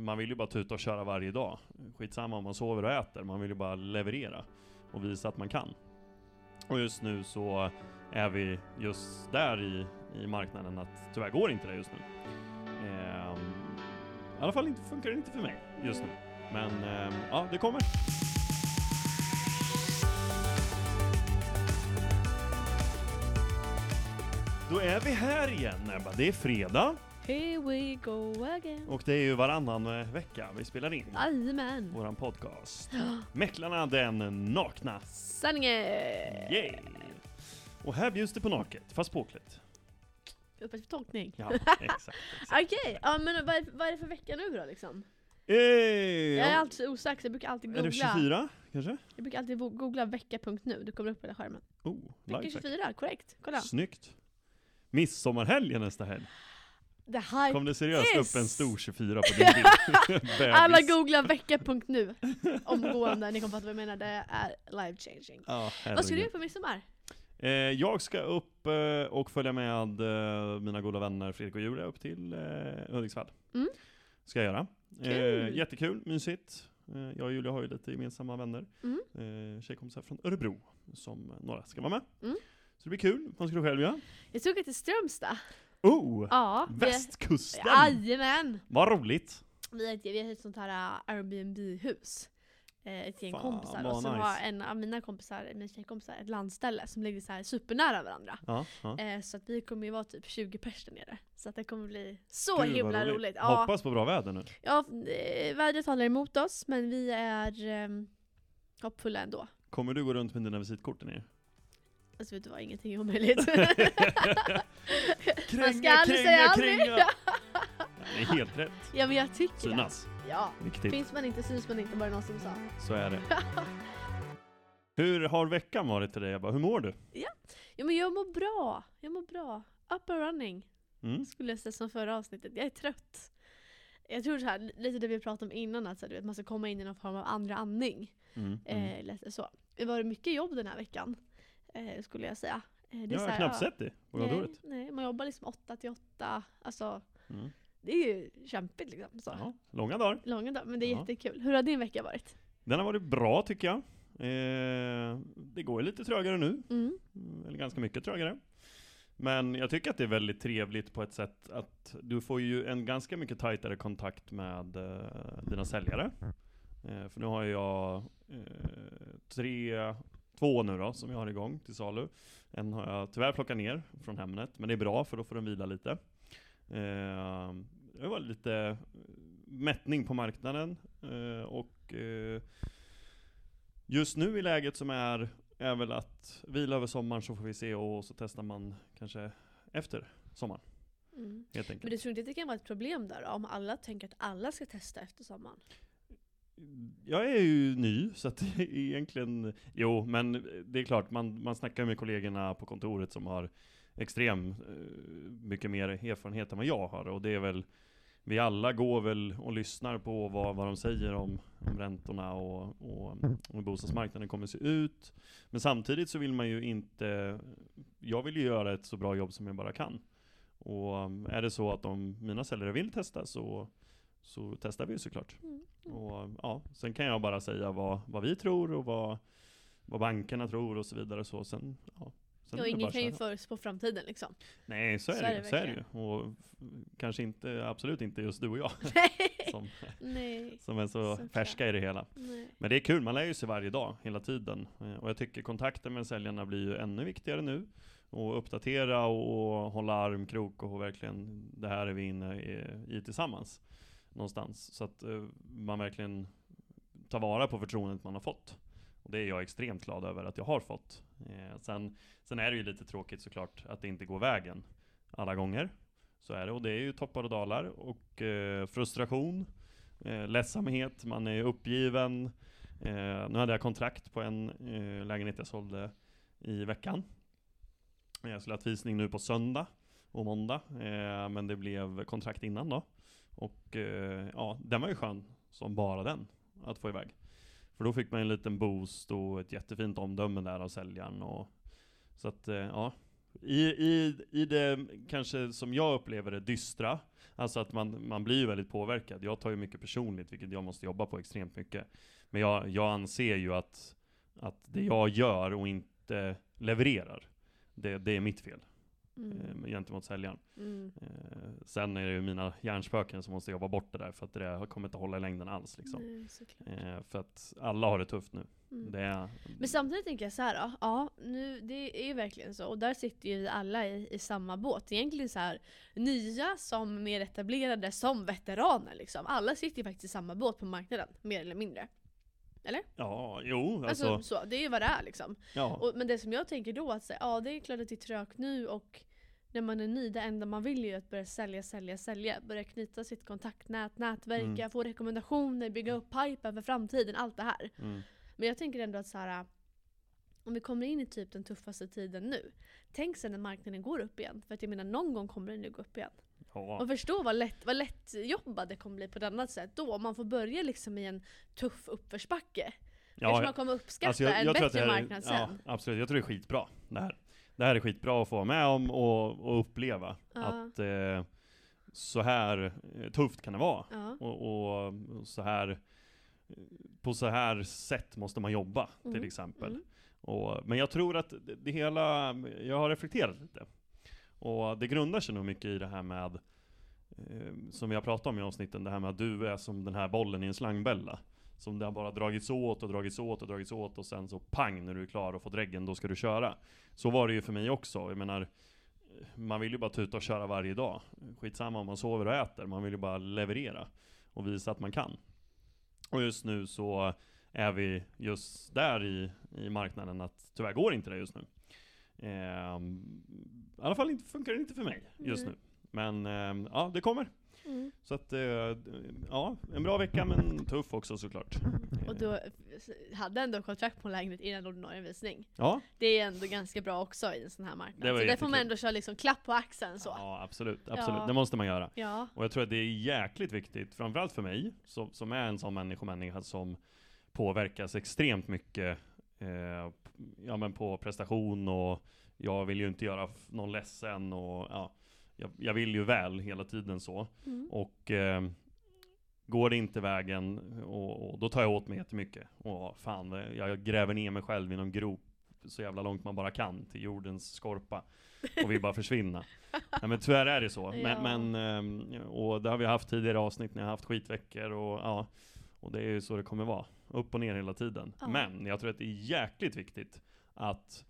man vill ju bara tuta och köra varje dag. Skitsamma om man sover och äter, man vill ju bara leverera och visa att man kan. Och just nu så är vi just där i, i marknaden att tyvärr går inte det just nu. Ehm, I alla fall inte, funkar det inte för mig just nu. Men ehm, ja, det kommer. Då är vi här igen Ebba. Det är fredag Here we go again. och det är ju varannan eh, vecka vi spelar in Jajamän. våran podcast. Mäklarna den nakna. Sanningen! Yay! Och här bjuds det på naket, fast påklätt. Öppet för tolkning. Ja, exakt. exakt. Okej, ja men vad är, vad är det för vecka nu då liksom? Eh, Jag är alltid så osäker, så jag brukar alltid Är googla. det 24 kanske? Jag brukar alltid vo- googla vecka.nu, det kommer upp på hela skärmen. Oh, Vecka lifehack. 24, korrekt. Kolla. Snyggt. Midsommarhelgen nästa helg. Det här Kom det seriöst upp en stor 24 på din bild? Alla googlar vecka.nu omgående, ni kommer fatta vad jag menar, det är life changing. Ja, Vad ska du göra på midsommar? Eh, jag ska upp eh, och följa med eh, mina goda vänner Fredrik och Julia upp till eh, Hudiksvall. Mm. Ska jag göra. Eh, Kul. jättekul, mysigt. Eh, jag och Julia har ju lite gemensamma vänner. Mm. Eh, tjejkompisar från Örebro som några ska vara med. Mm. Så det blir kul. Vad ska du själv göra? Jag ska åka till Strömstad. Oh! Ja. vi- Västkusten! Jajamän! Vad roligt! Vi har ett, vi har ett sånt här uh, Airbnb-hus. Eh, ett gäng Fan, kompisar. vad Och så nice. har en av mina kompisar, mina tjejkompisar, ett landställe som ligger så här supernära varandra. Ja, ja. Eh, så att vi kommer ju vara typ 20 pers där nere. Så att det kommer bli så Gud, vad himla roligt. roligt. Ja, Hoppas på bra väder nu. ja, eh, vädret håller emot oss men vi är eh, hoppfulla ändå. Kommer du gå runt med dina visitkort där nere? Alltså vet du vad, ingenting är omöjligt. Kränga, ska aldrig säga aldrig. kränga! Det är helt rätt. ja men jag tycker Synas. det. Ja. Viktigt. Finns man inte syns man inte, var det någon som sa. Så är det. Hur har veckan varit till dig Ebba? Hur mår du? Ja men jag mår bra. Jag mår bra. Up and running. Mm? skulle jag säga som förra avsnittet. Jag är trött. Jag tror så här, lite det vi pratade om innan, att så här, du vet, man ska komma in i någon form av andra andning. Mm. mm. Eh, så. Det var mycket jobb den här veckan, eh, skulle jag säga. Eh, det jag har här, knappt ja, sett det på nej, kontoret. nej, man jobbar liksom 8 till 8. Alltså, Mm. det är ju kämpigt liksom. Så. Ja, långa dagar. Långa dagar, men det är Ja. jättekul. Hur har din vecka varit? Den har varit bra tycker jag. Eh, det går lite trögare nu. Mm. Mm, Eller ganska mycket trögare. Men jag tycker att det är väldigt trevligt på ett sätt att du får ju en ganska mycket tajtare kontakt med eh, dina säljare. Eh, för nu har jag eh, tre, två nu då, som jag har igång till salu. En har jag tyvärr plockat ner från Hemnet, men det är bra för då får den vila lite. Eh, det var lite mättning på marknaden eh, och eh, just nu i läget som är är väl att vila över sommaren så får vi se och så testar man kanske efter sommaren Mm. Men du tror inte att det kan vara ett problem där då, om alla tänker att alla ska testa efter sommaren? Jag är ju ny, så att egentligen, jo men det är klart, man, man snackar med kollegorna på kontoret som har extrem eh, mycket mer erfarenhet än vad jag har och det är väl vi alla går väl och lyssnar på vad, vad de säger om, om räntorna och, och, hur bostadsmarknaden kommer se ut. Men samtidigt så vill man ju inte, jag vill ju göra ett så bra jobb som jag bara kan. Och eh, är det så att de, mina säljare vill testa så, så testar vi ju såklart. Mm. Och ja, sen kan jag bara säga vad, vad vi tror och vad, vad bankerna tror och så vidare. Så sen, ja, sen Ja, ingen kan ju förutspå framtiden liksom. Nej, så är, så det, är det så är det ju. Och kanske inte, absolut inte just du och jag som, Nej. som är så Såklart. färska i det hela. Nej. Men det är kul, man lär ju sig varje dag, hela tiden. Eh, Och jag tycker kontakten med säljarna blir ju ännu viktigare nu. Och uppdatera och hålla armkrok och verkligen, det här är vi inne i, i tillsammans. Någonstans. Så att eh, man verkligen tar vara på förtroendet man har fått. Och det är jag extremt glad över att jag har fått. Eh, sen, sen är det ju lite tråkigt såklart att det inte går vägen alla gånger. Så är det, och det är ju toppar och dalar och eh, frustration, eh, ledsamhet, man är uppgiven. Eh, nu hade jag kontrakt på en eh, lägenhet jag sålde i veckan. Jag skulle ha visning nu på söndag och måndag, eh, men det blev kontrakt innan då. Och eh, ja, den var ju skön som bara den, att få iväg. För då fick man en liten boost och ett jättefint omdöme där av säljaren och så att eh, ja, I, i, I det kanske som jag upplever det dystra, alltså att man, man blir ju väldigt påverkad. Jag tar ju mycket personligt, vilket jag måste jobba på extremt mycket. Men jag, jag anser ju att, att det jag gör och inte levererar, det, det är mitt fel Mm. eh, gentemot säljaren. Mm. Eh, sen är det ju mina hjärnspöken som måste jobba bort det där, för att det där kommer inte hålla i längden alls liksom. Nej. Eh, för att alla har det tufft nu. Mm. Det är, Men samtidigt tänker jag så här, då, ja, nu, det är ju verkligen så. Och där sitter ju vi alla i, i samma båt. Egentligen så här, nya som mer etablerade, som veteraner liksom. Alla sitter ju faktiskt i samma båt på marknaden, mer eller mindre. ja, jo, Alltså, alltså, så, det är ju vad det är liksom. ja. Och, men det som jag tänker då, att säga, ja det är klart att det är trögt nu och när man är ny, det enda man vill är ju att börja sälja, sälja, sälja. Börja knyta sitt kontaktnät, nätverka, Mm. få rekommendationer, bygga upp pipen för framtiden, allt det här. Mm. Men jag tänker ändå att så här, om vi kommer in i typ den tuffaste tiden nu. Tänk sen när marknaden går upp igen. För att jag menar, någon gång kommer den ju gå upp igen. Ja. Och förstå vad lätt, vad lätt jobbad det kommer bli på ett annat sätt då. Om man får börja liksom i en tuff uppförsbacke. Kanske man kommer uppskatta Alltså, jag- en jag att bättre är- marknad Ja, sen. absolut, jag tror det är skitbra det här. Det här är skitbra att få vara med om och, och uppleva. Ja. Att eh, så här eh, tufft kan det vara. Ja. Och, och så här, på så här sätt måste man jobba, till Mm, exempel. mm. Och, men jag tror att det, det hela, jag har reflekterat lite. Och det grundar sig nog mycket i det här med, eh, som vi har pratat om i avsnitten, det här med att du är som den här bollen i en slangbälla. Som det har bara dragits åt och dragits åt och dragits åt och sen så pang när du är klar och fått reggen, då ska du köra. Så var det ju för mig också. Jag menar, man vill ju bara tuta och köra varje dag. Skitsamma om man sover och äter, man vill ju bara leverera och visa att man kan. Och just nu så är vi just där i, i marknaden att tyvärr går inte det just nu. Ehm, I alla fall inte, funkar det inte för mig just Nej. nu. Men ehm, ja, det kommer. Mm. Så att, eh, ja, en bra vecka men tuff också såklart. Och du hade ändå kontrakt på en lägenhet innan ordinarie visning. Ja, Det är ändå ganska bra också i en sån här marknad. Det så där får man jättekul. ändå köra liksom klapp på axeln så. ja absolut, absolut. Ja. Det måste man göra. Ja. Och jag tror att det är jäkligt viktigt, framförallt för mig, som, som är en sån människomänniska som påverkas extremt mycket eh, ja, men på prestation och jag vill ju inte göra någon ledsen och ja, jag, jag vill ju väl hela tiden så. Mm. Och eh, går det inte vägen, och, och då tar jag åt mig jättemycket. Och fan, eh, jag gräver ner mig själv i någon grop så jävla långt man bara kan till jordens skorpa och vill bara försvinna. Nej, men tyvärr är det så. Ja. Men, men, ehm, och det har vi haft tidigare avsnitt när jag har haft skitveckor och ja, och det är ju så det kommer vara. Upp och ner hela tiden. Ja. Men jag tror att det är jäkligt viktigt att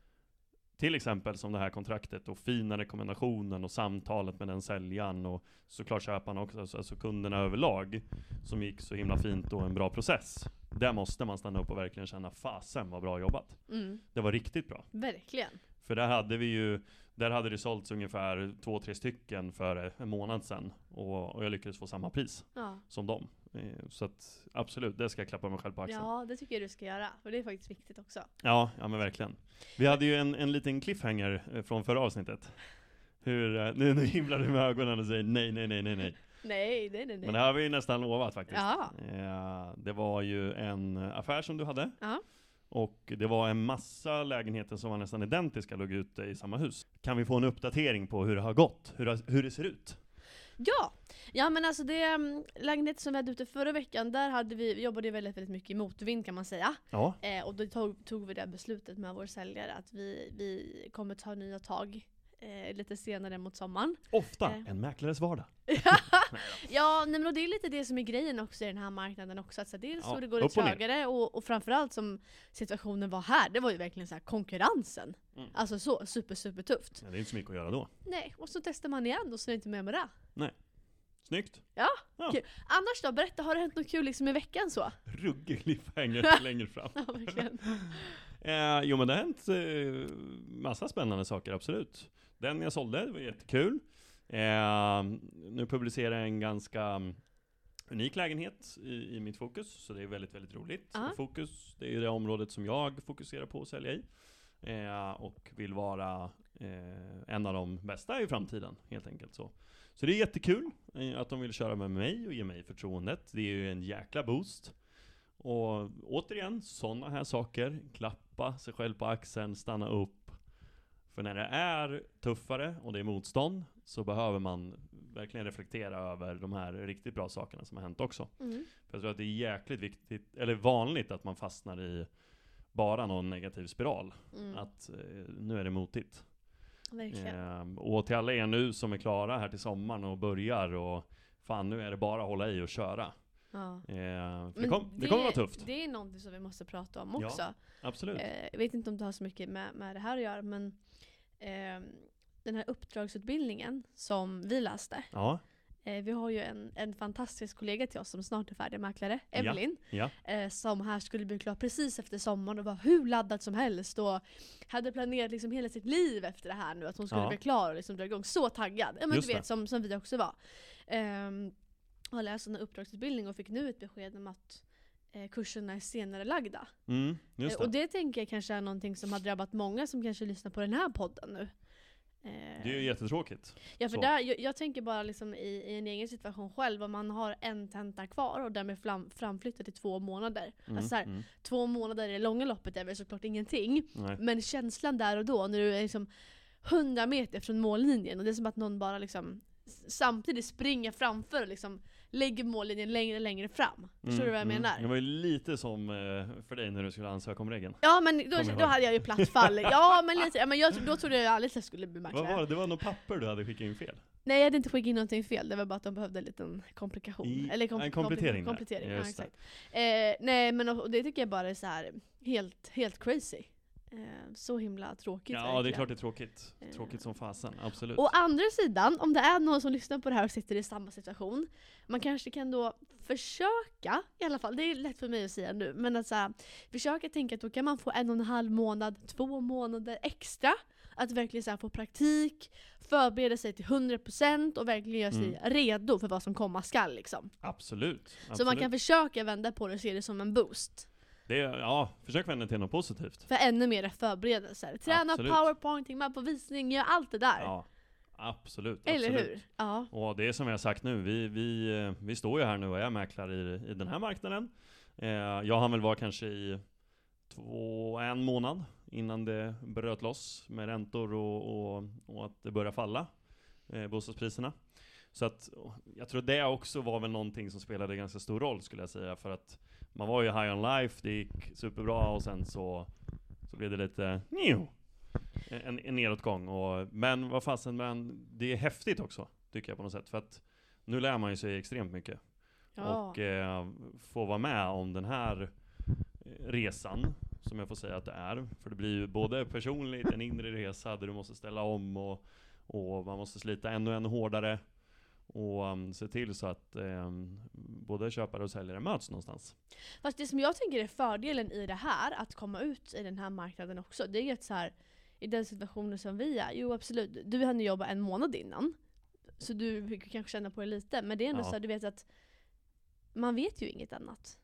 till exempel som det här kontraktet och fina rekommendationen och samtalet med den säljaren och såklart köparna också, alltså, alltså kunderna överlag som gick så himla fint och en bra process. Där måste man stanna upp och verkligen känna fasen vad bra jobbat. Mm. Det var riktigt bra. Verkligen. För där hade vi ju, där hade det sålts ungefär två, tre stycken för en månad sedan. Och, och jag lyckades få samma pris Ja. som dem. Eh, Så att absolut, det ska jag klappa mig själv på axeln. Ja, ja, det tycker jag du ska göra. För det är faktiskt viktigt också. ja, men verkligen. Vi hade ju en, en liten cliffhanger eh, från förra avsnittet. Hur, eh, nu, nu himlar du med ögonen och säger nej, nej, nej, nej, nej. Nej, nej, nej. nej. Men det har vi ju nästan lovat faktiskt. Ja. Det var ju en affär som du hade. Ja. Och det var en massa lägenheter som var nästan identiska låg ute i samma hus. Kan vi få en uppdatering på hur det har gått? Hur, hur det ser ut? Ja! Ja men alltså det um, lägenheten som vi hade ute förra veckan, där hade vi, vi jobbade väldigt, väldigt mycket i motvind kan man säga. Ja, Eh, och då tog, tog vi det beslutet med vår säljare att vi, vi kommer ta nya tag eh, lite senare mot sommaren. ofta Eh. en mäklares vardag. Ja, nej, men det är lite det som är grejen också i den här marknaden också. Att så dels Ja, så det går lite trögare och, och framförallt som situationen var här, det var ju verkligen så här konkurrensen. Mm. Alltså så super super tufft. Ja, det är inte så mycket att göra då. Nej, och så testar man igen och så är det inte mer med det. Snyggt! Annars då, berätta, har det hänt något kul liksom i veckan så? Ruggig cliffhanger längre fram. Ja, verkligen. Eh, jo men det har hänt eh, massa spännande saker, absolut. Den jag sålde, det var jättekul. Eh, nu publicerar jag en ganska mm, unik lägenhet i, i mitt fokus, så det är väldigt, väldigt roligt. Ja. Fokus, det är det området som jag fokuserar på att sälja i. Eh, och vill vara eh, en av de bästa i framtiden, helt enkelt så. Så det är jättekul eh, att de vill köra med mig och ge mig förtroendet. Det är ju en jäkla boost. Och återigen, sådana här saker. Klappa sig själv på axeln, stanna upp. För när det är tuffare och det är motstånd så behöver man verkligen reflektera över de här riktigt bra sakerna som har hänt också. Mm. För jag tror att det är jäkligt viktigt, eller vanligt att man fastnar i bara någon negativ spiral. Mm. Att eh, nu är det motigt. Ehm, och till alla er nu som är klara här till sommaren och börjar och fan nu är det bara att hålla i och köra. Ja. Ehm, det, kom, det kommer vara tufft. Det är någonting som vi måste prata om Ja. också. Absolut. Eh, jag vet inte om det har så mycket med, med det här att göra men ehm, den här uppdragsutbildningen som vi läste. Ja, Eh, vi har ju en, en fantastisk kollega till oss som snart är färdig mäklare, Ja. Evelyn. ja, Eh, som här skulle bli klar precis efter sommaren och var hur laddad som helst och hade planerat liksom hela sitt liv efter det här nu, att hon skulle Ja. bli klar och liksom dra igång. Så taggad! Ja men Just du det. vet, som, som vi också var. Um, har läst en uppdragsutbildning och fick nu ett besked om att eh, kurserna är senare lagda. mm, Eh, det. och det tänker jag kanske är någonting som har drabbat många som kanske lyssnar på den här podden nu. Eh, Det är ju jättetråkigt. Ja för Så. där, jag, jag tänker bara liksom i, i en egen situation själv, om man har en tenta kvar och därmed fram, framflyttat i två månader. Mm, Alltså så här, mm, Två månader i det långa loppet är väl såklart ingenting. nej. Men känslan där och då, när du är liksom 100 meter från mållinjen och det är som att någon bara liksom samtidigt springer framför och liksom lägger mållinjen längre längre fram. Förstår du vad jag mm. menar? Det var ju lite som eh, för dig när du skulle ansöka om regeln. Ja men då, då hade jag ju platt fall. Ja men lite, ja, men jag, då trodde jag aldrig att jag skulle bli Vad mäklare. var det? Det var något papper du hade skickat in fel? Nej jag hade inte skickat in någonting fel, det var bara att de behövde en liten komplikation. I- Eller kom, en komplettering där. komplettering ja, exakt. Eh, nej men och, och det tycker jag bara är så här helt, helt crazy. Eh, så himla tråkigt Ja, det är verkligen. klart det är tråkigt. Eh. Tråkigt som fasen, absolut. Å andra sidan, om det är någon som lyssnar på det här och sitter i samma situation, man kanske kan då försöka, i alla fall, det är lätt för mig att säga nu, men att så här, försöka tänka att då kan man få en och en halv månad, två månader extra, att verkligen så här, få praktik, förbereda sig till 100% och verkligen göra sig Mm. redo för vad som komma skall. Liksom. Absolut. absolut. Så man kan försöka vända på det och se det som en boost. Det ja, försök vända till något positivt. För ännu mer förberedelser. Träna Absolut. powerpointing, med på visning, gör allt det där. Ja, absolut. Eller absolut. hur? Ja. Och det är som jag har sagt nu, vi, vi, eh, vi står ju här nu och är mäklare i, i den här marknaden. Eh, jag hann väl vara kanske i två, en månad innan det bröt loss med räntor och, och, och att det började falla, eh, bostadspriserna. Så att jag tror det också var väl någonting som spelade ganska stor roll skulle jag säga, för att man var ju high on life, det gick superbra och sen så, så blev det lite njo, en, en nedåtgång. Och, men vad fasen, men det är häftigt också, tycker jag på något sätt. För att nu lär man ju sig extremt mycket. Ja. Och eh, få vara med om den här eh, resan, som jag får säga att det är. För det blir ju både personligt, en inre resa där du måste ställa om och, och man måste slita ännu, ännu hårdare. Och um, se till så att um, både köpare och säljare möts någonstans. Fast det som jag tänker är fördelen i det här, att komma ut i den här marknaden också, det är ju att så här, i den situationen som vi är, jo absolut, du hann jobba en månad innan. Så du kanske känna på det lite, men det är ändå Ja. så här, du vet att man vet ju inget annat.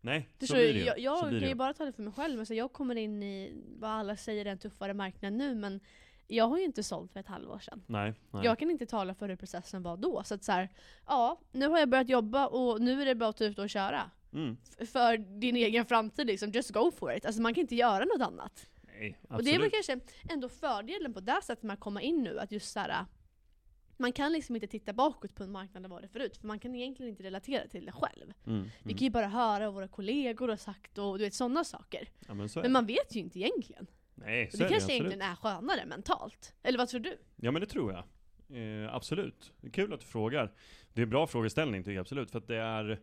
Nej, så Förstår blir du? det ju. Jag, jag så blir kan det ju bara tala för mig själv, men så jag kommer in i vad alla säger är en tuffare marknad nu, men jag har ju inte sålt för ett halvår sedan. Nej, nej. Jag kan inte tala för hur processen var då. Så att så här, ja, nu har jag börjat jobba och nu är det bara att ta ut och köra. Mm. För din egen framtid liksom, just go for it. Alltså man kan inte göra något annat. Nej. Och det är väl kanske ändå fördelen på det sättet med att komma in nu, att just så här, man kan liksom inte titta bakåt på en marknad där var det förut, för man kan egentligen inte relatera till det själv. Mm, Vi mm. kan ju bara höra vad våra kollegor har sagt och du vet sådana saker. Ja, men så Men man vet ju inte egentligen. Nej, så det är kanske det egentligen är skönare mentalt. Eller vad tror du? Ja men det tror jag. Eh, absolut. Det är kul att du frågar. Det är en bra frågeställning tycker jag absolut, för att det är...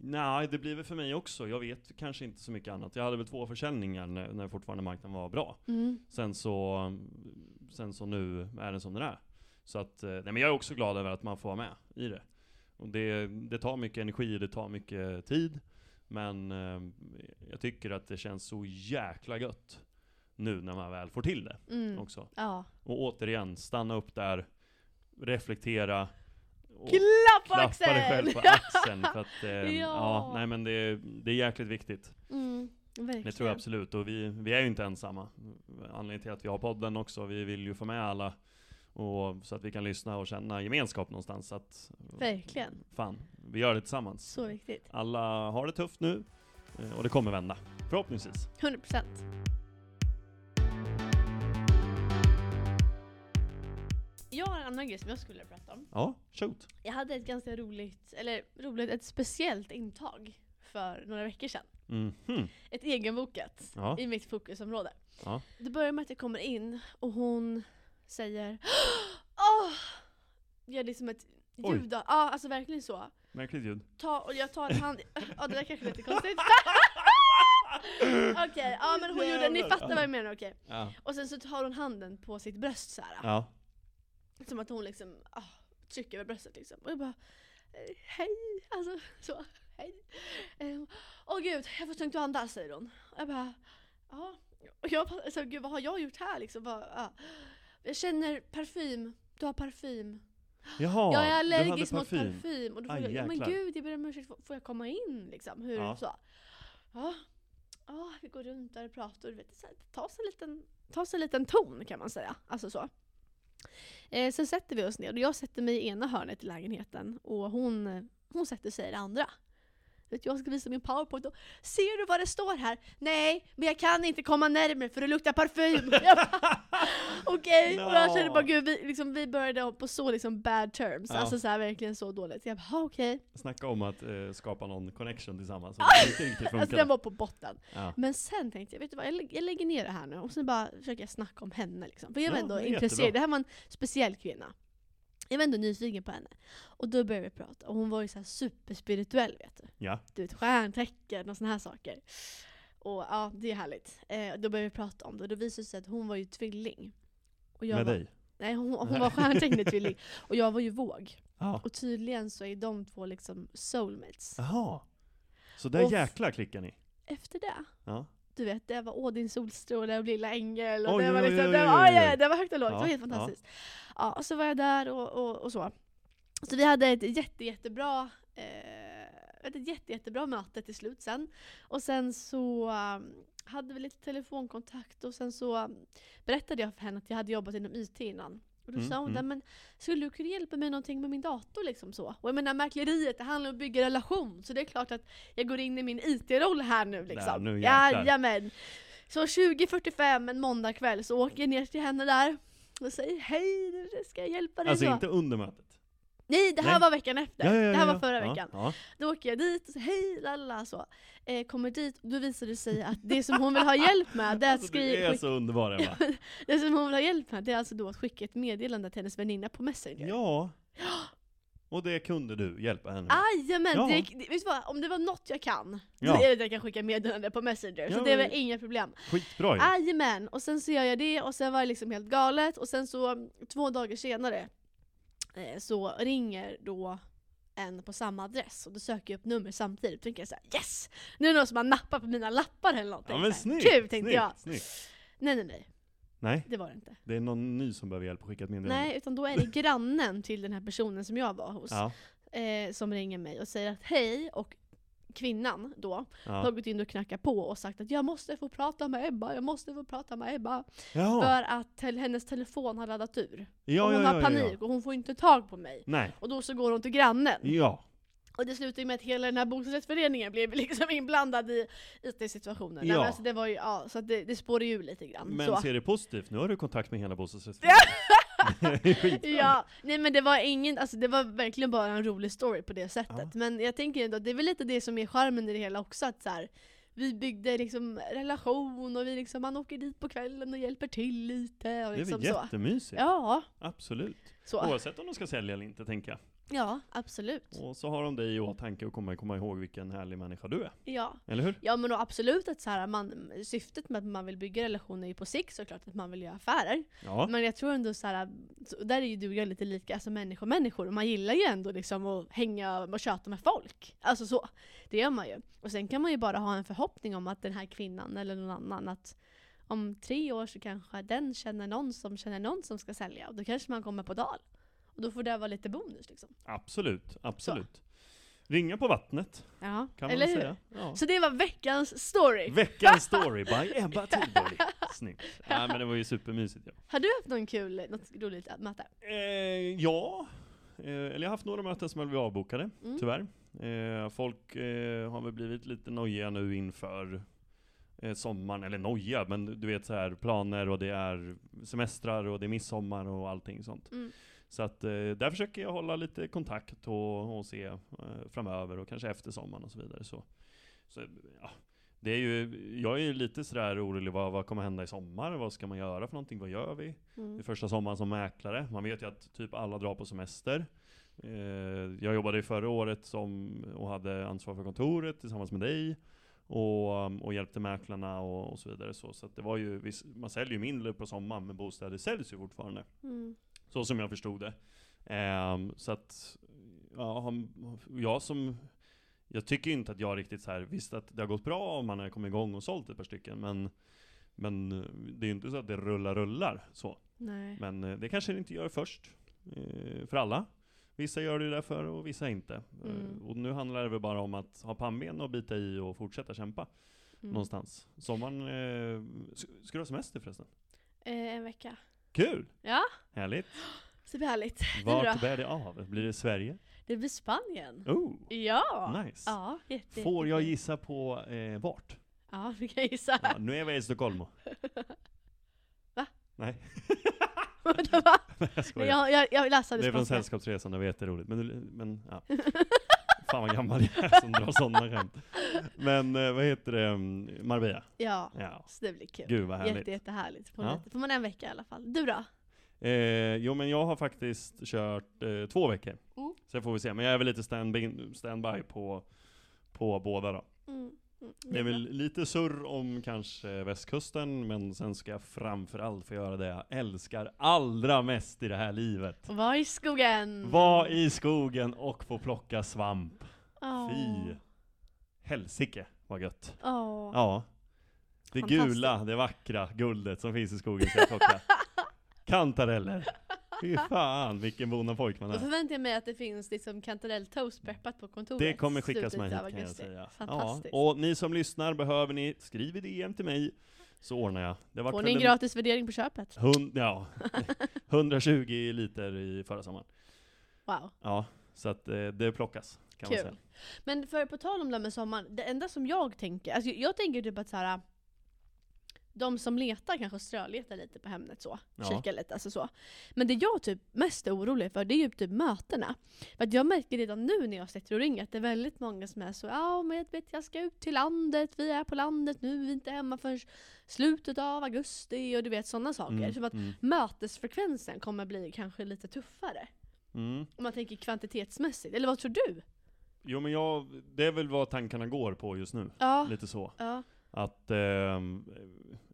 Nej, det blir väl för mig också. Jag vet kanske inte så mycket annat. Jag hade väl två försäljningar när, när fortfarande marknaden var bra. Sen så, sen så nu är den som den är. Så att, eh, nej men jag är också glad över att man får vara med i det. Och det, det tar mycket energi, det tar mycket tid. Men eh, jag tycker att det känns så jäkla gött nu när man väl får till det Mm. också. Ja. Och återigen, stanna upp där, reflektera och Klapp på klappa axeln! dig själv på axeln. För att, eh, ja. Ja. nej men det, är- det är jäkligt viktigt. Mm. Det tror jag absolut. Och vi, vi är ju inte ensamma. Anledningen till att vi har podden också, vi vill ju få med alla. Och så att vi kan lyssna och känna gemenskap någonstans. Att, Verkligen. Fan, vi gör det tillsammans. Så viktigt. Alla har det tufft nu eh, och det kommer vända. Förhoppningsvis. 100 procent. Jag har en annan grej som jag skulle vilja prata om. Ja, shoot. Jag hade ett ganska roligt, eller roligt, ett speciellt intag för några veckor sedan. Mm -hmm. Ett egenbokat ja. i mitt fokusområde. Ja. Det börjar med att jag kommer in och hon säger Åh! Gör liksom ett ljud ja alltså verkligen så. Märkligt ljud. Ta, och jag tar en hand, ja det där kanske lite konstigt. Okej, ja men hon gjorde, ni fattar vad jag menar okej. Ja. Och sen så tar hon handen på sitt bröst så här. Ja. Som att hon liksom ah, trycker över bröstet liksom. Och jag bara eh, Hej! Alltså så, hej. Ehm, Åh gud, jag får tungt att andas säger hon. Och jag bara ja. Och jag bara, så, gud vad har jag gjort här liksom? Bara, ah. Jag känner parfym, du har parfym. Jaha, jag är allergisk mot parfym. Och då Aj, frågade jag, ja, men gud jag ber om ursäkt, får- jag komma in liksom? Hur Ja. så? Ja. Ja, vi går runt där och pratar du vet, så här, ta sig en liten, ta sig en liten ton kan man säga. Alltså så. Eh, sen sätter vi oss ner och jag sätter mig i ena hörnet i lägenheten och hon, hon sätter sig i det andra. Vet, jag ska visa min powerpoint och ser du vad det står här? Nej, men jag kan inte komma närmare för det luktar parfym. Jag bara, Okej, och jag kände bara gud, vi, liksom, vi började på så liksom bad terms. Ja. Alltså så här, verkligen så dåligt. Jag bara, okej. Snacka om att eh, skapa någon connection tillsammans som inte riktigt Alltså den var på botten. Ja. Men sen tänkte jag, vet du vad, jag, lä- jag lägger ner det här nu och sen bara försöker jag snacka om henne liksom. För jag var Ja, ändå intresserad, jättebra. det här var en speciell kvinna. Jag var ändå nyfiken på henne. Och då började vi prata, och hon var ju så här superspirituell vet du. Ja. Du vet, stjärntecken och såna här saker. Och ja, det är härligt. Eh, då började vi prata om det, och då visade det sig att hon var ju tvilling. Och jag Med var, dig? Nej, hon, hon var stjärntecknet tvilling. Och jag var ju våg. Ja. Och tydligen så är de två liksom soulmates. Jaha. Så där Och- jäklar klickar ni? Efter det Ja. Du vet, det var Odin solstråle och Lilla Ängel och Oj, det var liksom, oj, det oj, var, oj, det var högt och lågt, det Ja, var helt ja. fantastiskt. Ja. och så var jag där och, och, och så. Så vi hade ett jätte, jättebra eh, ett jätte, jättebra möte till slut sen. Och sen så um, hade vi lite telefonkontakt och sen så um, berättade jag för henne att jag hade jobbat inom IT innan. Och då Mm, sa hon, mm. men skulle du kunna hjälpa mig någonting med min dator liksom så? Och jag menar mäkleriet, det handlar om att bygga relation. Så det är klart att jag går in i min IT-roll här nu liksom. nu jäklar. Jajamän. Så 20.45 en måndagkväll så åker jag ner till henne där och säger hej, nu ska jag hjälpa dig Alltså så. inte under mötet? Nej, det här Nej. var veckan efter. det här var förra ja, veckan. Ja. Då åker jag dit och säger hej, lalla så. Eh, kommer dit och då visar det sig att det som hon vill ha hjälp med det är att Alltså, du skriva, är skick, så underbar Emma. det som hon vill ha hjälp med det är alltså då att skicka ett meddelande till hennes väninna på Messenger. Ja. Och det kunde du hjälpa henne med? Jajamän! Ja. Det, du vad? Om det var något jag kan, Ja. så är det att jag kan skicka meddelande på Messenger. Så Ja, det är väl inga problem. Skitbra ju. Jajamän! Och sen så gör jag det och sen var det liksom helt galet och sen så två dagar senare så ringer då en på samma adress och då söker jag upp nummer samtidigt. Då tänker jag såhär yes! Nu är det någon som har nappat på mina lappar eller någonting. Ja men snyggt! Kul tänkte snyggt, jag. Snyggt. Nej nej nej, Nej, det var det inte. det är någon ny som behöver hjälp att skicka ett meddelande. Nej, utan då är det grannen till den här personen som jag var hos Ja, eh, som ringer mig och säger att hej och kvinnan då har ja. gått in och knackat på och sagt att jag måste få prata med Ebba, jag måste få prata med Ebba. Ja. För att hennes telefon har laddat ur. ja, och hon har panik och hon får inte tag på mig. Nej. Och då så går hon till grannen. Ja. Och det slutar ju med att hela den här bostadsrättsföreningen blev liksom inblandad i IT-situationen. Ja. alltså det var ju, ja, så det, det spårar ju lite grann. Men så. ser det positivt, nu har du kontakt med hela bostadsrättsföreningen. Ja, nej men det var ingen, alltså det var verkligen bara en rolig story på det sättet. Ja. Men jag tänker ändå att det är väl lite det som är charmen i det hela också, att så här, vi byggde liksom relation och vi liksom, man åker dit på kvällen och hjälper till lite och Det är liksom väl så. jättemysigt? Ja, Absolut. så. Oavsett om de ska sälja eller inte, tänker jag. Ja, absolut. Och så har de dig i åtanke och kommer komma ihåg vilken härlig människa du är. Ja. Eller hur? Ja men absolut att så här, man, syftet med att man vill bygga relationer är ju på sikt såklart att man vill göra affärer. Ja. Men jag tror ändå så här, där är ju du och jag lite lika, alltså människor människor. Och man gillar ju ändå liksom att hänga och köta med folk. Alltså så. Det gör man ju. Och sen kan man ju bara ha en förhoppning om att den här kvinnan eller någon annan att om tre år så kanske den känner någon som känner någon som ska sälja. Och då kanske man kommer på dal. Och då får det vara lite bonus liksom. Absolut, absolut. Ringa på vattnet, Ja, kan eller man säga. Ja. Så det var veckans story. Veckans story by Ebba Tidborg. Snyggt. Ja, men det var ju supermysigt. Ja, Har du haft någon kul, något roligt möte? eh, ja. Eh, eller jag har haft några möten som blivit avbokade, Mm. tyvärr. Eh, folk eh, har väl blivit lite nojiga nu inför eh, sommaren, eller noja, men du vet så här planer och det är semestrar och det är midsommar och allting sånt. Mm. Så att eh, där försöker jag hålla lite kontakt och, och se eh, framöver och kanske efter sommaren och så vidare. Så, så ja, det är ju, jag är ju lite sådär orolig, vad, vad kommer hända i sommar? Vad ska man göra för någonting? Vad gör vi? Det är Mm. första sommaren som mäklare. Man vet ju att typ alla drar på semester. Eh, jag jobbade ju förra året som, och hade ansvar för kontoret tillsammans med dig. Och, och hjälpte mäklarna och, och så vidare. Så, så det var ju, man säljer ju mindre på sommaren, men bostäder säljs ju fortfarande. Mm. Så som jag förstod det. Ehm, så att, ja, han- jag som, jag tycker inte att jag riktigt så här, visst att det har gått bra om man har kommit igång och sålt ett par stycken, men, men det är ju inte så att det rullar rullar så. Nej. Men eh, det kanske det inte gör först, eh, för alla. Vissa gör det därför och vissa inte. Eh, Mm. Och nu handlar det väl bara om att ha pannben och bita i och fortsätta kämpa Mm. någonstans. Sommaren, eh, ska du ha semester förresten? Eh, en vecka. Kul! Ja, Härligt! så det blir härligt. Du Vart bär det av? Blir det Sverige? Det blir Spanien. Oh! Ja! Nice. Ja, jätte, Får jag gissa på eh, vart? Ja, vi kan gissa. Ja, nu är vi i Stockholm. Va? Nej, va? jag Nej, skojar. jag, jag, jag läste det är från. Sällskapsresan, det var jätteroligt. Men, du- men ja. Fan vad gammal jag är som drar sådana skämt. Men eh, vad heter det, Mm, Marbella? Ja, Ja. så det blir kul. Gud vad härligt. Jätte, jättehärligt. Får, Ja. får man en vecka i alla fall. Du då? Eh, jo men jag har faktiskt kört eh, två veckor. Mm. Sen får vi se, men jag är väl lite stand- standby på, på båda då. Mm. Mm. Det är väl lite surr om kanske västkusten, men sen ska jag framförallt få göra det jag älskar allra mest i det här livet. Var i skogen. Vara i skogen och få plocka svamp. Åh. Fy helsike vad gött. Åh. Ja. Det gula, det vackra guldet som finns i skogen ska jag plocka. Kantareller. Fy fan vilken bonnapojk man Då är. förväntar jag mig att det finns liksom kantarelltoast preppat på kontoret. Det kommer skickas med hit kan jag säga. Ja. Fantastiskt. Och ni som lyssnar, behöver ni, skriv i DM till mig så ordnar jag. Det var Får ni en gratis värdering på köpet? Hund, ja, 120 liter i förra sommaren. Wow. Ja, så att eh, det plockas kan man Kul. säga. Men för på tal om det här med sommaren, det enda som jag tänker, alltså jag tänker typ att så här. De som letar kanske ströletar lite på Hemnet så, Ja. kikar lite alltså så. Men det jag typ mest är orolig för, det är ju typ mötena. För att jag märker redan nu när jag sitter och ringer att det är väldigt många som är så ja men jag vet jag ska ut till landet, vi är på landet nu, vi är inte hemma förrän slutet av augusti och du vet sådana saker. Mm, Som att mm, mötesfrekvensen kommer bli kanske lite tuffare. mm. Om man tänker kvantitetsmässigt, eller vad tror du? Jo men jag, det är väl vad tankarna går på just nu. Ja. Lite så. Ja. Att, ehm,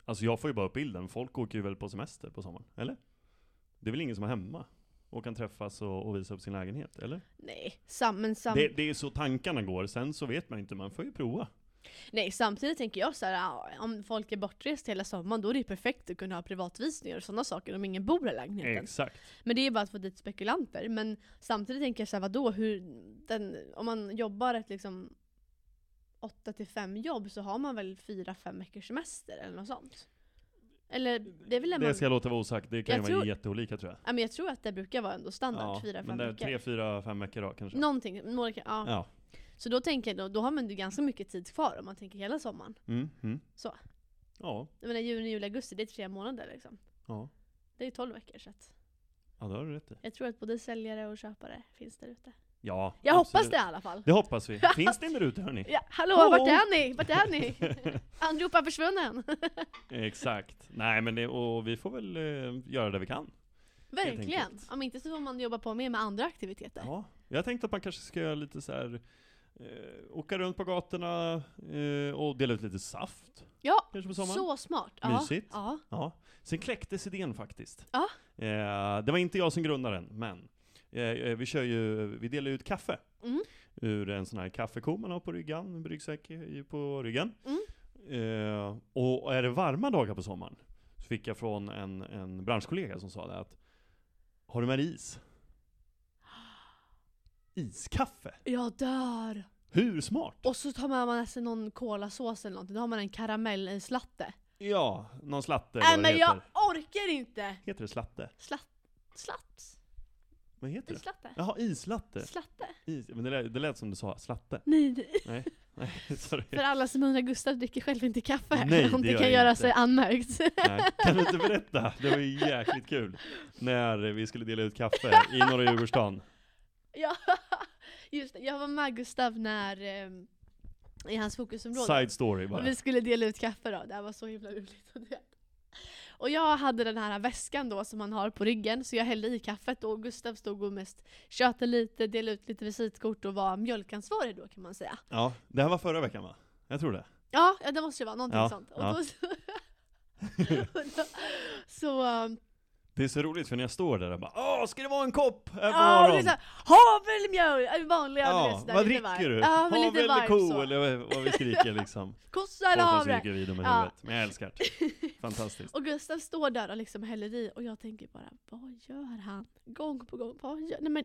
alltså jag får ju bara upp bilden, folk åker ju väl på semester på sommaren, eller? Det är väl ingen som är hemma och kan träffas och, och visa upp sin lägenhet, eller? Nej, sam, men sam, Det, det är så tankarna går, sen så vet man inte, man får ju prova. nej, samtidigt tänker jag så här, om folk är bortrest hela sommaren då är det ju perfekt att kunna ha privatvisningar och sådana saker om ingen bor i lägenheten. Exakt. Men det är ju bara att få dit spekulanter. Men samtidigt tänker jag så här, vadå, hur, den, om man jobbar ett liksom 8 till 5 jobb så har man väl 4-5 veckors semester eller något sånt? Eller det är väl det man... Ska jag låta vara osagt, det kan Jag ju vara jätteolika tror jag. Ja, men jag tror att det brukar vara ändå standard, 4-5 men det är veckor. tre, fyra, fem veckor då kanske. Någonting, några, ja. Ja. Så då tänker jag, då, då har man ju ganska mycket tid kvar om man tänker hela sommaren. Mm, mm. Så. Ja, Jag menar juni, juli, augusti, det är tre månader liksom. ja. Det är 12 veckor så att Ja, det har du rätt i. jag tror att både säljare och köpare finns där ute. Ja, Jag absolut. hoppas det i alla fall. Det hoppas vi. Finns en där ute hörni? Ja, hallå, Hallå! vart är ni? Vart är ni? Anropa försvunnen. Exakt. Nej men det, och vi får väl eh, göra det vi kan. Verkligen. enkelt. Om inte så får man jobba på mer med andra aktiviteter. Ja. Jag tänkte att man kanske ska göra lite så här. Eh, åka runt på gatorna eh, och dela ut lite saft. Ja, Kanske på sommaren. så smart. Ja. Mysigt. Ja. Ja. Sen kläcktes idén faktiskt. Ja. Eh, det var inte jag som grundade den, men vi kör ju, vi delar ut kaffe. Mm. Ur en sån här kaffeko man har på ryggan, en ryggsäck på ryggen. Mm. Eh, och är det varma dagar på sommaren, så fick jag från en, en branschkollega som sa det att Har du med dig is? Iskaffe? Jag dör. Hur smart? Och så tar man med sig någon kolasås eller någonting, då har man en karamelllatte. Ja, någon slatte Nej vad men jag orkar inte! Heter det slatte? Slatt, slatt, Vad heter det? islatte. Jaha, islatte. Slatte. Is, men det lät, det lät som du sa slatte. Nej, nej. Nej. Nej, sorry. För alla som undrar, Gustav dricker själv inte kaffe. Nej, om det det gör kan göra inte. sig anmärkt. Nej, kan du inte berätta? Det var ju jäkligt kul. När vi skulle dela ut kaffe i Norra Djurgårdsstaden. ja, just det. Jag var med Gustav när, eh, i hans fokusområde. Side story Och bara. vi skulle dela ut kaffe då, det här var så himla roligt. Och jag hade den här väskan då som man har på ryggen, så jag hällde i kaffet och Gustav stod och mest tjötade lite, delade ut lite visitkort och var mjölkansvarig då kan man säga. Ja, det här var förra veckan va? Jag tror det. Ja, det måste det vara, någonting Ja, sånt. Och ja. då, så, så um, Det är så roligt för när jag står där och bara Åh, ska det vara en kopp här på ja, morgonen? äh, vanliga Ja, sådär, vad dricker du? Ja, men lite Havel eller ko så. eller vad- vi skriker liksom. Kossa eller havre. skriker vid dem i Ja. huvudet. Men jag älskar det. Fantastiskt. Och Gustav står där och liksom häller i och jag tänker bara, vad gör han? Gång på gång, vad gör Nej men,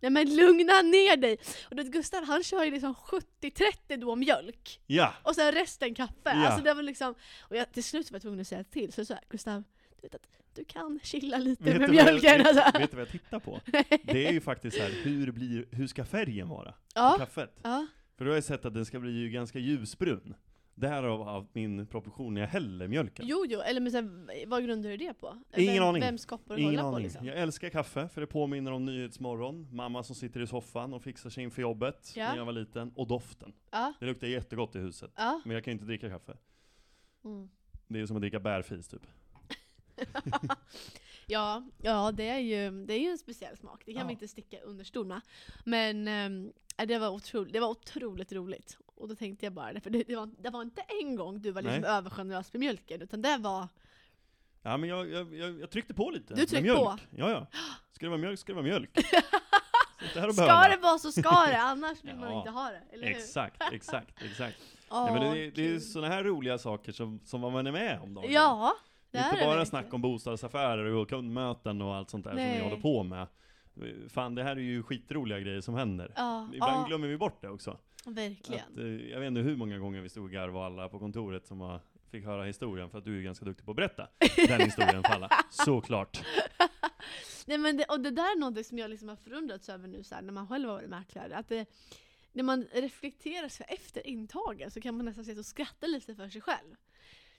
nej men lugna ner dig! Och vet Gustav han kör ju liksom 70-30 då mjölk. Ja! Och sen resten kaffe. Ja. Alltså det var liksom, och jag, till slut var jag tvungen att säga till. Så så här, Gustav, vet att du kan chilla lite Vet med jag, mjölken. vet, alltså. vet du vad jag tittar på? Det är ju faktiskt här, hur, blir, hur ska färgen vara? På ja, kaffet? ja. För då har jag sett att den ska bli ju ganska ljusbrun. Därav av min proportion när jag häller mjölken. Jo, jo, eller men sen, vad grundar du det på? Ingen Vem, aning. Vems koppar du Ingen på aning. liksom? Jag älskar kaffe, för det påminner om Nyhetsmorgon, mamma som sitter i soffan och fixar sig inför jobbet Ja. när jag var liten, och doften. Ja, Det luktar jättegott i huset. ja. Men jag kan inte dricka kaffe. Mm. Det är som att dricka bärfis typ. Ja, ja det, är ju, det är ju en speciell smak, det kan Ja. vi inte sticka under stol med. Men äh, det, var otroligt, det var otroligt roligt. Och då tänkte jag bara, för det, det, var, det var inte en gång du var liksom Nej. övergenerös med mjölken, utan det var... Ja men jag, jag, jag, jag tryckte på lite. Du tryckte på? Ja ja. Ska det vara mjölk ska det vara mjölk. Och Ska det vara så ska det, annars vill man Ja, inte ha det. Eller hur? Exakt, exakt, exakt. Åh, Nej, men det, det är sådana här roliga saker som, som man är med om dagligen. Ja, det Inte det bara verkligen. snack om bostadsaffärer och kundmöten och allt sånt där som Nej. vi håller på med. Fan, det här är ju skitroliga grejer som händer. Ja, Ibland ja glömmer vi bort det också. verkligen. Att, eh, jag vet inte hur många gånger vi stod och garvade alla på kontoret som har, fick höra historien, för att du är ganska duktig på att berätta den historien för alla. Såklart. Nej, men det, och det där är något som jag liksom har förundrats över nu så här, när man själv har varit mäklare. Att det, när man reflekterar sig efter intagen så kan man nästan sitta och skratta lite för sig själv.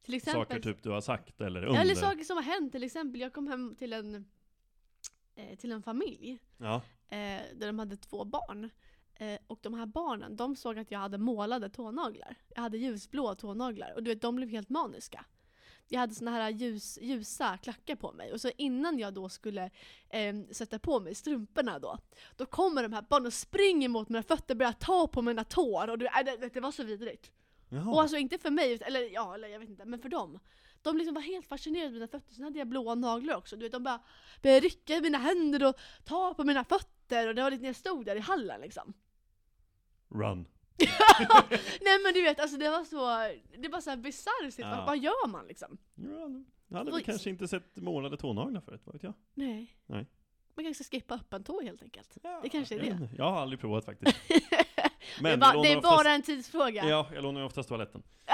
Till exempel, Saker typ du har sagt eller under. Eller saker som har hänt, till exempel jag kom hem till en, eh, till en familj Ja. eh, där de hade två barn. Eh, och de här barnen, de såg att jag hade målade tånaglar. Jag hade ljusblå tånaglar och du vet, de blev helt maniska. Jag hade såna här ljus, ljusa klackar på mig och så innan jag då skulle eh, sätta på mig strumporna då, då kommer de här barnen och springer mot mina fötter och börjar ta på mina tår och äh, det, det var så vidrigt. Jaha. Och alltså inte för mig, eller ja, eller jag vet inte, men för dem. De liksom var helt fascinerade av mina fötter, sen hade jag blåa naglar också. Du vet, de bara började rycka i mina händer och ta på mina fötter och det var lite när jag stod där i hallen liksom. Run. Nej men du vet, alltså det var så, det var så här bisarrt, Ja. vad, gör man liksom? Run. Jag hade väl kanske inte sett målade tånaglar förut, vad vet jag? Nej. Nej. Man kanske ska skippa öppen tå helt enkelt. Ja, Det kanske är det. Jag har aldrig provat faktiskt. det Men bara, jag det är oftast, bara en tidsfråga. Ja, jag lånar ju oftast toaletten.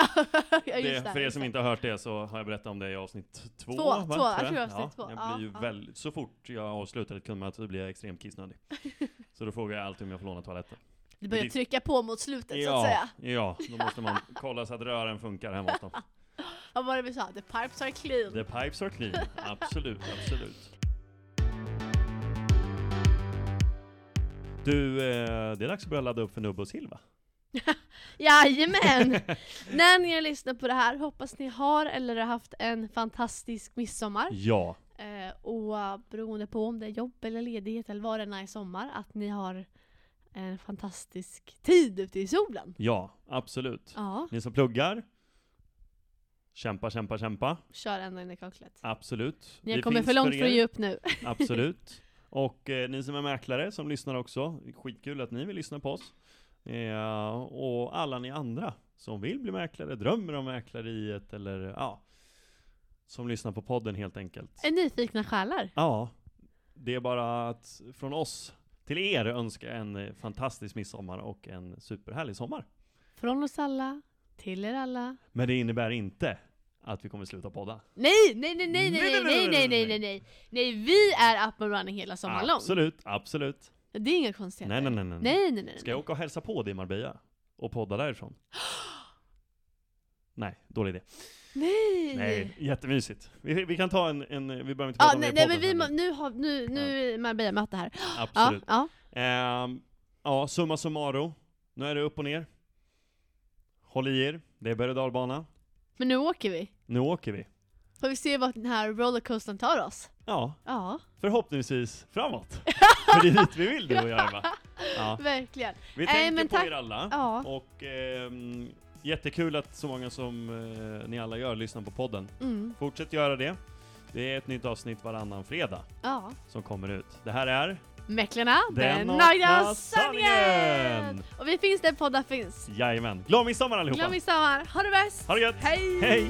ja, det, för er som inte har hört det så har jag berättat om det i avsnitt två. Två, va? två, jag tror det avsnitt två. Jag Ja, blir ja. väldigt, så fort jag avslutar ett kundmöte så blir jag extremt kissnödig. så då frågar jag alltid om jag får låna toaletten. Du börjar det- trycka på mot slutet så att Ja, säga. ja, då måste man kolla så att rören funkar hemma hos dem. Vad var det vi sa? The pipes are clean. The pipes are clean, absolut, absolut. Du, eh, det är dags att börja ladda upp för Nubbe och Silva. Jajamän! När ni har lyssnat på det här hoppas ni har eller har haft en fantastisk midsommar. Ja, Eh, och beroende på om det är jobb eller ledighet eller vad det är i sommar, att ni har en fantastisk tid ute i solen. ja, absolut. Ja, Ni som pluggar, kämpa, kämpa, kämpa. kör ända in i kaklet. Absolut. Ni har kommit för långt för att ge upp nu. Absolut. Och eh, ni som är mäklare som lyssnar också, skitkul att ni vill lyssna på oss. Eh, och alla ni andra som vill bli mäklare, drömmer om mäkleriet eller ja, som lyssnar på podden helt enkelt. Är nyfikna själar. Ja, det är bara att från oss till er önska en eh, fantastisk midsommar och en superhärlig sommar. Från oss alla, till er alla. Men det innebär inte att vi kommer sluta podda. Nej, nej, nej, nej, nej, nej, nej, nej, nej, nej, nej, nej, vi är up and running hela sommaren lång. Absolut, absolut. Det är inga konstigheter. Nej, nej, nej, nej. Nej, nej, nej. Ska jag åka och hälsa på dig i Marbella? och podda därifrån. Nej, dålig idé. Nej! Nej, jättemysigt. Vi, vi kan ta en, en vi behöver inte prata Ja, om det nej, i nej men vi, må- nu, har, nu, nu är Marbella-möte här. Ja, Absolut. ja. Ehm, ja, summa summarum. Nu är det upp och ner. Håll i er, det är berg och dalbana. Men nu åker vi. Nu åker vi. Får vi se vart den här rollercoastern tar oss. Ja, Ja, förhoppningsvis framåt. För det är dit vi vill du och jag Eva. Ja. verkligen. Vi Nej, tänker men på tack- er alla. Ja. Och ehm, jättekul att så många som eh, ni alla gör lyssnar på podden. Mm. Fortsätt göra det. Det är ett nytt avsnitt varannan fredag Ja. som kommer ut. Det här är Mäklarna, Den den sanningen! Och vi finns där poddar finns. Jajamän. Glad midsommar allihopa! Glöm midsommar, ha det bäst! Ha det gött! Hej! Hej!